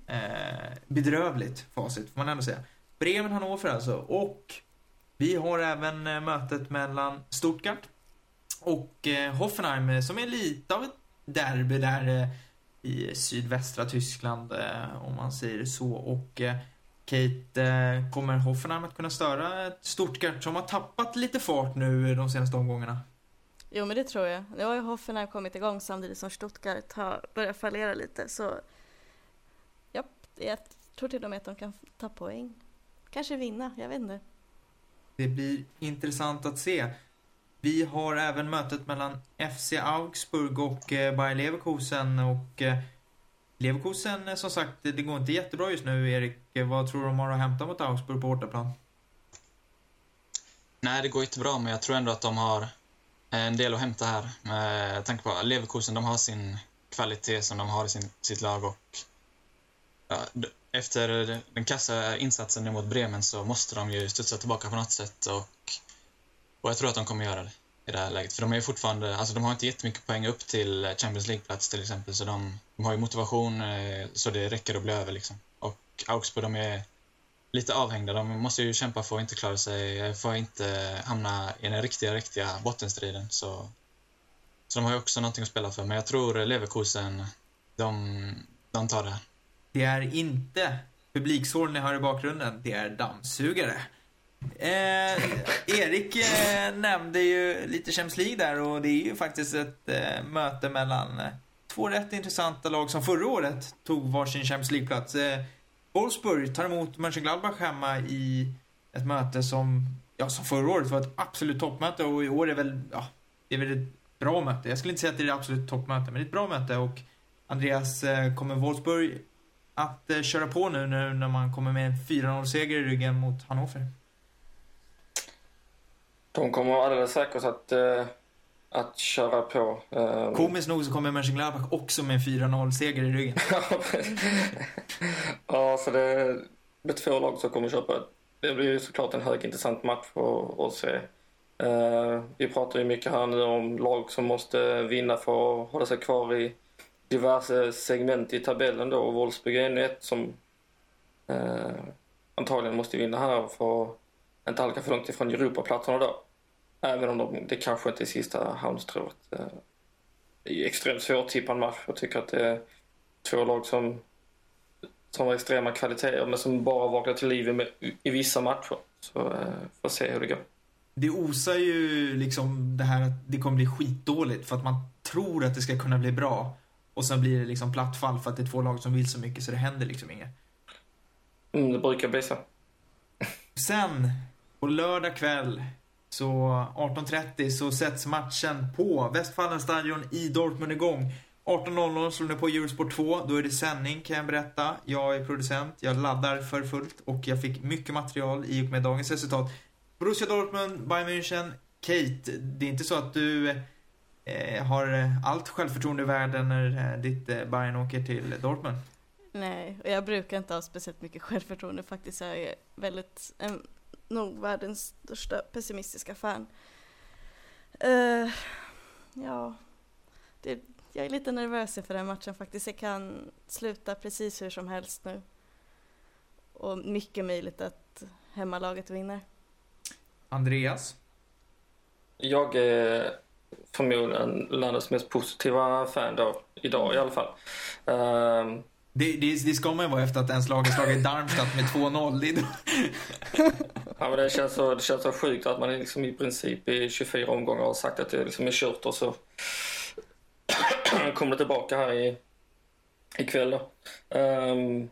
Eh, bedrövligt facit, får man ändå säga. Bremen Hannover alltså. Och vi har även eh, mötet mellan Stuttgart och eh, Hoffenheim eh, som är lite av ett derby där eh, i sydvästra Tyskland, om man säger så. Och Kate, kommer Hoffenheim att kunna störa ett Stuttgart som har tappat lite fart nu de senaste omgångarna? Jo, men det tror jag. Nu har ju Hoffenheim kommit igång samtidigt som Stuttgart har börjat fallera lite, så ja, jag tror till och med att de kan ta poäng. Kanske vinna, jag vet inte. Det blir intressant att se. Vi har även mötet mellan FC Augsburg och eh, Bayer Leverkusen och eh, Leverkusen, eh, som sagt, det går inte jättebra just nu, Erik. Vad tror du de har att hämta mot Augsburg på bortaplan? Nej, det går inte bra, men jag tror ändå att de har eh, en del att hämta här. Med tanke på att Leverkusen, de har sin kvalitet som de har i sin, sitt lag och ja, efter den kassa insatsen mot Bremen så måste de ju studsa tillbaka på något sätt och, och jag tror att de kommer göra det i det här läget. För de är fortfarande, alltså de har inte jättemycket poäng upp till Champions League-plats till exempel så de, de har ju motivation eh, så det räcker att bli över liksom. Och Augsburg, de är lite avhängda. De måste ju kämpa för att inte klara sig, för att inte hamna i den riktiga, riktiga bottenstriden. Så, så de har ju också någonting att spela för. Men jag tror Leverkusen, de, de tar det här. Det är inte publiksår ni hör i bakgrunden, det är dammsugare. Eh, Erik eh, nämnde ju lite Champions League där och det är ju faktiskt ett eh, möte mellan eh, två rätt intressanta lag som förra året tog varsin Champions League-plats. Eh, Wolfsburg tar emot Mönchengladbach hemma i ett möte som, ja, som förra året var ett absolut toppmöte och i år är väl, ja, det är väl ett bra möte. Jag skulle inte säga att det är ett absolut toppmöte, men det är ett bra möte och Andreas, eh, kommer Wolfsburg att eh, köra på nu, nu när man kommer med en 4-0-seger i ryggen mot Hannover? De kommer alldeles säkert att, eh, att köra på. Eh, Komiskt nog så kommer Mönchengladbach också med en 4-0-seger i ryggen. ja, så det är två lag som kommer köpa. Det blir ju såklart en högintressant match att, att se. Eh, vi pratar ju mycket här nu om lag som måste vinna för att hålla sig kvar i diverse segment i tabellen då. Och Wolfsburg är ett som eh, antagligen måste vinna här för att inte halka för långt ifrån Europaplatserna då. Även om de, det kanske inte är sista halmstrået. Eh, Det är ju extremt svårtippad match. Jag tycker att det är två lag som, som har extrema kvaliteter men som bara vaknar till liv med, i vissa matcher. Så eh, får se hur det går. Det osar ju liksom det här att det kommer bli skitdåligt för att man tror att det ska kunna bli bra. Och sen blir det liksom platt fall för att det är två lag som vill så mycket så det händer liksom inget. Mm, det brukar bli så. Sen, på lördag kväll, så 18.30 så sätts matchen på Westfalenstadion i Dortmund igång. 18.00 slår ni på Eurosport 2, då är det sändning kan jag berätta. Jag är producent, jag laddar för fullt och jag fick mycket material i och med dagens resultat. Borussia Dortmund, Bayern München, Kate, det är inte så att du eh, har allt självförtroende i världen när eh, ditt eh, Bayern åker till Dortmund? Nej, och jag brukar inte ha speciellt mycket självförtroende faktiskt. Jag är väldigt, en, nog världens största pessimistiska fan. Eh, ja, det, jag är lite nervös inför den matchen faktiskt. Det kan sluta precis hur som helst nu. Och mycket möjligt att hemmalaget vinner. Andreas? Jag är förmodligen landets mest positiva fan då, idag i alla fall. Ehm, det, det, det ska man ju vara efter att ens lag har slagit Darmstadt med 2-0. Det Ja, men det, känns så, det känns så sjukt att man liksom i princip i 24 omgångar har sagt att det liksom är kört och så kommer det tillbaka här i, ikväll då. Um,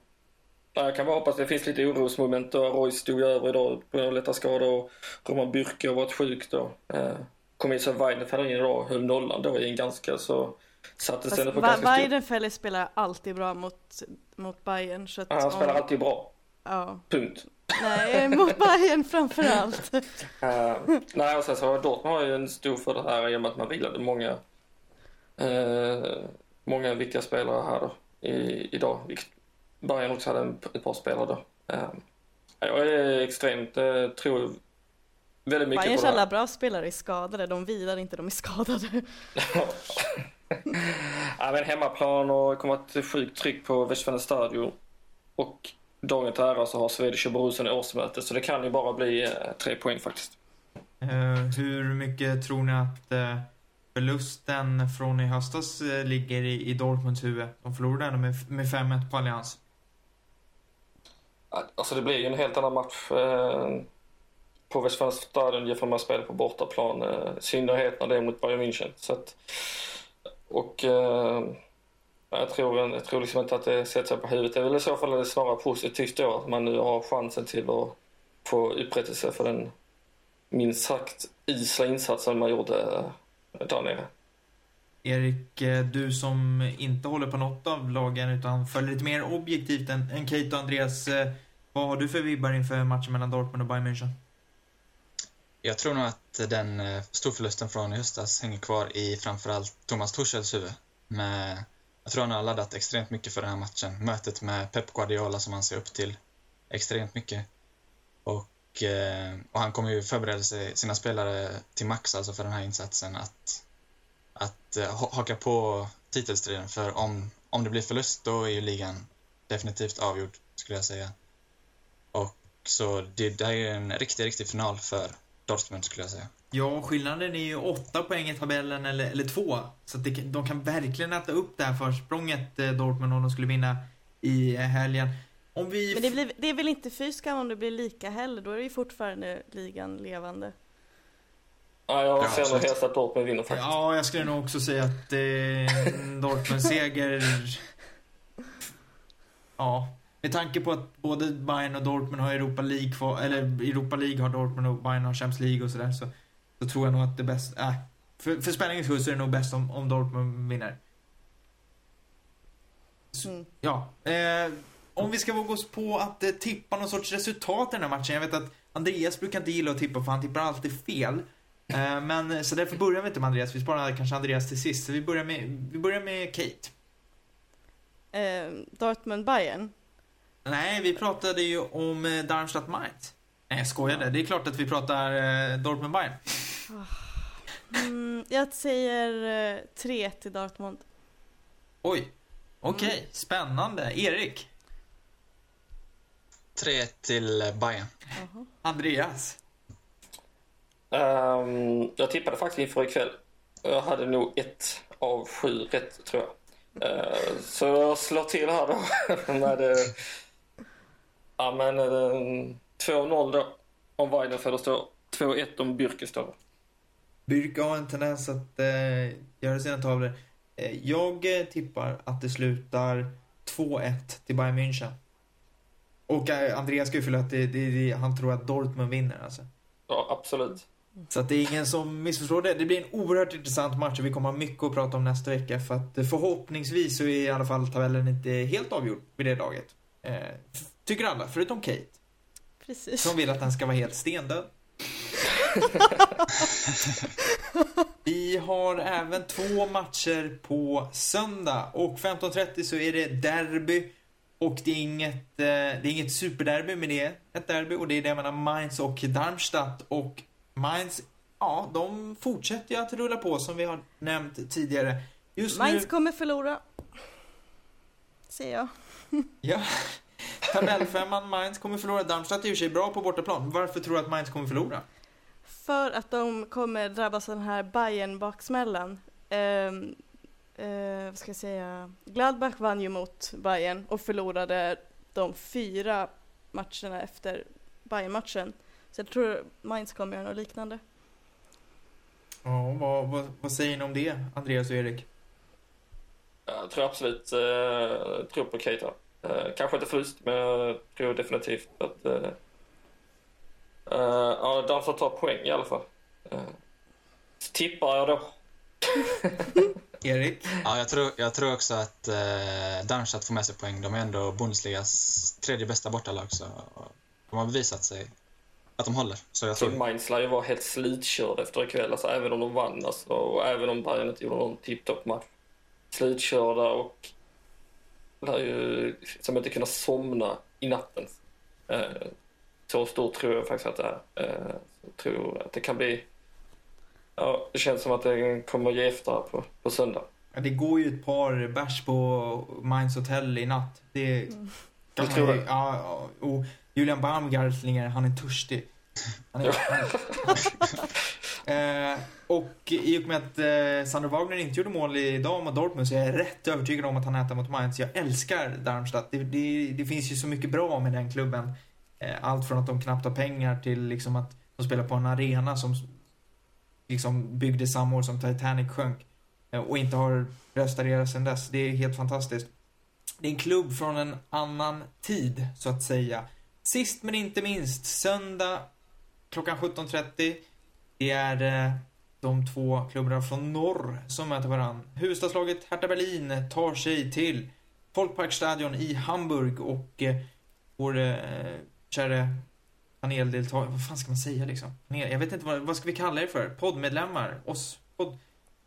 jag kan bara hoppas det finns lite orosmoment då. Roy stod ju över idag på grund av lätta skador och Roman Bürke har varit sjuk då. Ehm, uh, kom in så Weidenfeller in idag höll nollan då i en ganska så satte sig på ganska. Weidenfeller spelar alltid bra mot, mot Bayern. Så han spelar om- alltid bra. Ja. Punkt. Nej, mot Bayern framför allt. Uh, nej, och sen så Dortmund har ju en stor fördel här i och med att man vilade många, eh, många viktiga spelare här då i, idag. Bayern också hade en, ett par spelare då. Uh, jag är extremt, uh, tror väldigt mycket Bayerns på det alla här. bra spelare är skadade, de vilar inte, de är skadade. ja, men hemmaplan och kommer att sjukt tryck på Westfalen Stadion. Och dagen till ära så har Swedish och Borussen årsmöte så det kan ju bara bli eh, tre poäng faktiskt. Eh, hur mycket tror ni att eh, förlusten från i höstas eh, ligger i, i Dortmunds huvud? De förlorade ändå med, med 5-1 på Allians. Alltså det blir ju en helt annan match på Westfalen Stadion jämfört med att spela på bortaplan. I synnerhet när det är mot Bayern München. Så att, och eh, jag tror, jag tror liksom inte att det sätter sig på huvudet. Det är väl i så fall är det snarare positivt då att man nu har chansen till att få upprättelse för den minst sagt isla insatsen man gjorde eh, där nere. Erik, eh, du som inte håller på något av lagen utan följer lite mer objektivt än, än Kate och Andreas. Eh, vad har du för vibbar inför matchen mellan Dortmund och Bayern München? Jag tror nog att den eh, storförlusten från i höstas hänger kvar i framförallt Thomas Tuchels huvud. Med, jag tror han har laddat extremt mycket för den här matchen. Mötet med Pep Guardiola som han ser upp till extremt mycket. Och, eh, och han kommer ju förbereda sig, sina spelare till max alltså för den här insatsen. Att, att eh, haka på titelstriden. För om, om det blir förlust då är ju ligan definitivt avgjord skulle jag säga. Och så det, det här är en riktig, riktig final för Dortmund skulle jag säga. Ja, skillnaden är ju åtta poäng i tabellen eller, eller två. Så att det, de kan verkligen äta upp det här försprånget eh, Dortmund om de skulle vinna i eh, helgen. Om vi... Men det, blir, det är väl inte fy skam om det blir lika heller, då är det ju fortfarande ligan levande. Ja, jag Ja, ser nog helst att Dortmund vinner faktiskt. Ja, jag skulle nog också säga att eh, Dortmunds seger... Ja. Med tanke på att både Bayern och Dortmund har Europa League kvar, eller Europa League har Dortmund och Bayern har Champions League och sådär så, så tror jag nog att det bäst, äh, för, för spänningens skull så är det nog bäst om, om Dortmund vinner. Så, Mm. Ja. Eh, om vi ska våga oss på att eh, tippa någon sorts resultat i den här matchen. Jag vet att Andreas brukar inte gilla att tippa för han tippar alltid fel. Eh, men så därför börjar vi inte med Andreas. Vi sparar kanske Andreas till sist. Så vi börjar med, vi börjar med Kate. Eh, Dortmund-Bayern. Nej, vi pratade ju om eh, Darmstadt Mainz. Nej, jag skojade. Det är klart att vi pratar eh, Dortmund Bayern. Mm, jag säger eh, tre till Dortmund. Oj. Okej, spännande. Erik. 3 till eh, Bayern. Jaha. Andreas. Ehm, jag tippade faktiskt inför ikväll. Jag hade nog ett av sju rätt, tror jag. Ehm, så jag slår till här då med ja, men, eh, 2-0 då om Weidenfeller står. 2-1 om Bürke står. Byrka har en tendens att eh, göra sina tavlor. Eh, jag eh, tippar att det slutar 2-1 till Bayern München. Och eh, Andreas ska ju fylla att det, det, det, han tror att Dortmund vinner alltså. Ja, absolut. Så att det är ingen som missförstår det. Det blir en oerhört intressant match och vi kommer ha mycket att prata om nästa vecka. För att eh, förhoppningsvis så är i alla fall tabellen inte helt avgjord vid det laget. Eh, tycker alla, förutom Kate. Precis. Som vill att den ska vara helt stendöd. Vi har även två matcher på söndag och 15.30 så är det derby. Och det är inget, eh, det är inget superderby men det är ett derby och det är det mellan Mainz och Darmstadt. Och Mainz, ja, de fortsätter ju att rulla på som vi har nämnt tidigare. Just Mainz nu, kommer förlora. Ser jag. Ja, tabellfemman Mainz kommer förlora. Darmstadt är i och för sig bra på bortaplan. Varför tror du att Mainz kommer förlora? För att de kommer drabbas av den här bayern baksmällan Ehm, eh, vad ska jag säga? Gladbach vann ju mot Bayern och förlorade de fyra matcherna efter bayern matchen Så jag tror Mainz kommer göra något liknande. Ja, vad, vad, vad säger ni om det, Andreas och Erik? Jag tror absolut eh, tror på Keita. Eh, kanske inte förlust, men jag tror definitivt att eh, eh, ja, Darmstadt tar poäng i alla fall. Eh, tippar jag då. Erik? Ja, jag tror, jag tror också att eh, Darmstadt får med sig poäng. De är ändå Bundesligas tredje bästa bortalag, så de har bevisat sig att de håller. Så jag tror... Mainz lär ju vara helt slutkörd efter ikväll, alltså, även om de vann alltså, och även om Bayern inte gjorde någon tipptopp match. Slutkörda och lär ju som inte kunna somna i natten. Eh, så stort tror jag faktiskt att det är. Eh, tror att det kan bli... Ja, det känns som att det kommer ge efter på, på söndag. Ja, det går ju ett par bärs på Mainz Hotel i natt. Det kan Jag man tror ju, det. ja, ja, och Julian Baumgartlinger, han är törstig. Han är, han, eh, och i och med att eh, Sander Wagner inte gjorde mål idag mot Dortmund så är jag rätt övertygad om att han äter mot Mainz. Jag älskar Darmstadt. Det, det, det finns ju så mycket bra med den klubben. Eh, allt från att de knappt har pengar till liksom att de spelar på en arena som liksom byggdes samma år som Titanic sjönk. Eh, och inte har restaurerats sedan dess. Det är helt fantastiskt. Det är en klubb från en annan tid, så att säga. Sist men inte minst, söndag klockan 17.30. Det är de två klubbarna från norr som möter varann. Huvudstadslaget Hertha Berlin tar sig till Folkparkstadion i Hamburg och eh, vår eh, kära paneldeltagare, vad fan ska man säga liksom? Jag vet inte, vad, vad ska vi kalla det för? Poddmedlemmar? Oss? Podd...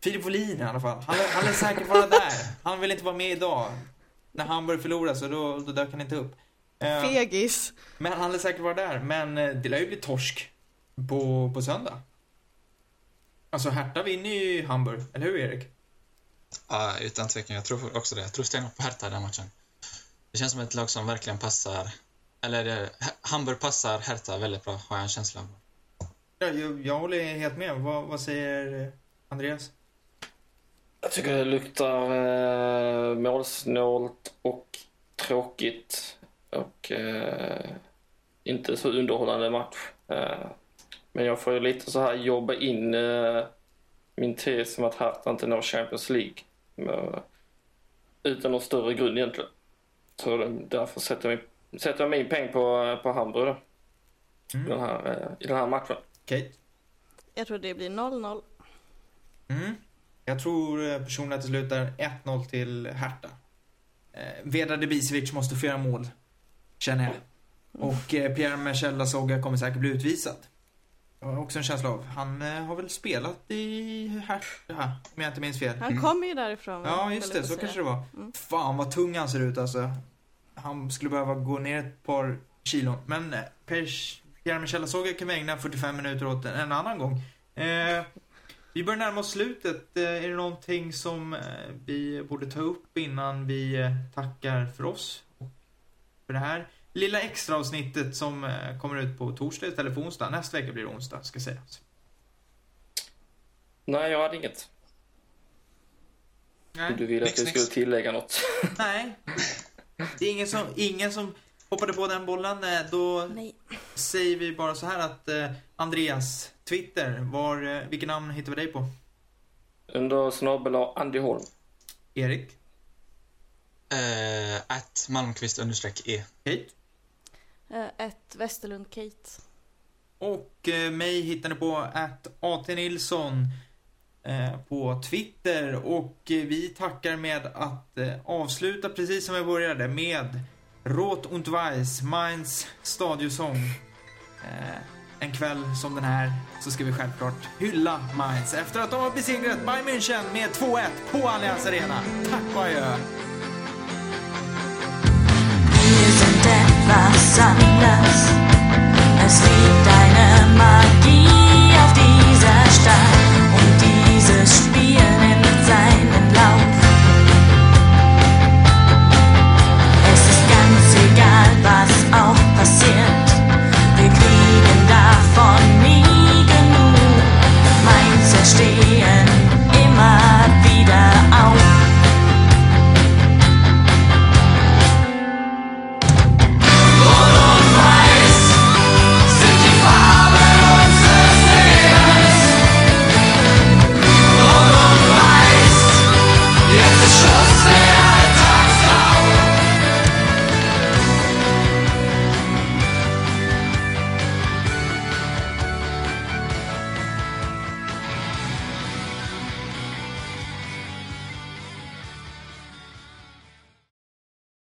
Filip Wåhlin i alla fall. Han, han lär säkert vara där. Han vill inte vara med idag. När Hamburg förlorar så då, då dök han inte upp. Eh, Fegis. men han lär säkert vara där. Men eh, det lär ju bli torsk på, på söndag. Alltså Hertha vinner ju Hamburg, eller hur Erik? Ja, utan tvekan. Jag tror också det. Jag tror stenhårt på Hertha i den matchen. Det känns som ett lag som verkligen passar... Eller eh, Hamburg passar Hertha väldigt bra, har jag en känsla av. Ja, jag, jag håller helt med. Vad, vad säger Andreas? Jag tycker det luktar eh, målsnålt och tråkigt och eh, inte så underhållande match. Eh, men jag får ju lite så här jobba in eh, min tes om att Hertha inte når Champions League med, utan någon större grund egentligen. Så därför sätter jag, min, sätter jag min peng på, på Hamburg då, i, den här, eh, i den här matchen. Kate? Jag tror det blir 0-0. Mm. Jag tror eh, personligen att det slutar 1-0 till Hertha. Eh, Vedra Debisevic måste få göra mål, känner jag. Och eh, Pierre Michel Lasogga kommer säkert bli utvisad. Jag har också en känsla av. Han eh, har väl spelat i Hertha, om jag inte minns fel. Han kommer ju därifrån. Ja, just det. Så kanske det var. Fan vad tung han ser ut alltså. Han skulle behöva gå ner ett par kilon. Men eh, Pers- Pierre Michel Lasogga kan vi ägna 45 minuter åt en, annan gång. Eh, vi börjar närma oss slutet. Eh, är det någonting som eh, vi borde ta upp innan vi tackar för oss? Och för det här lilla extra avsnittet som eh, kommer ut på torsdag istället för onsdag. Nästa vecka blir det onsdag, ska sägas. Nej, jag hade inget. Nej. Du ville att vi Nix, skulle tillägga något. Nej. Det är ingen som, ingen som hoppade på den bollen. Eh, Då Nej. säger vi bara så här att eh, Andreas, Twitter, var, eh, vilket namn hittar vi dig på? Under snabel Andy Holm. Erik? Eh, att Malmqvist understreck E. Kate? Eh, ett Westerlund Kate. Och eh, mig hittar ni på att AT Nilsson eh, på Twitter. Och vi tackar med att avsluta precis som vi började med Rot und Weiss, Mainz stadiosång. En kväll som den här så ska vi självklart hylla Mainz efter att de har besegrat Bayern München med 2-1 på Allianz Arena. Tack och adjö! sun glass. Sleep.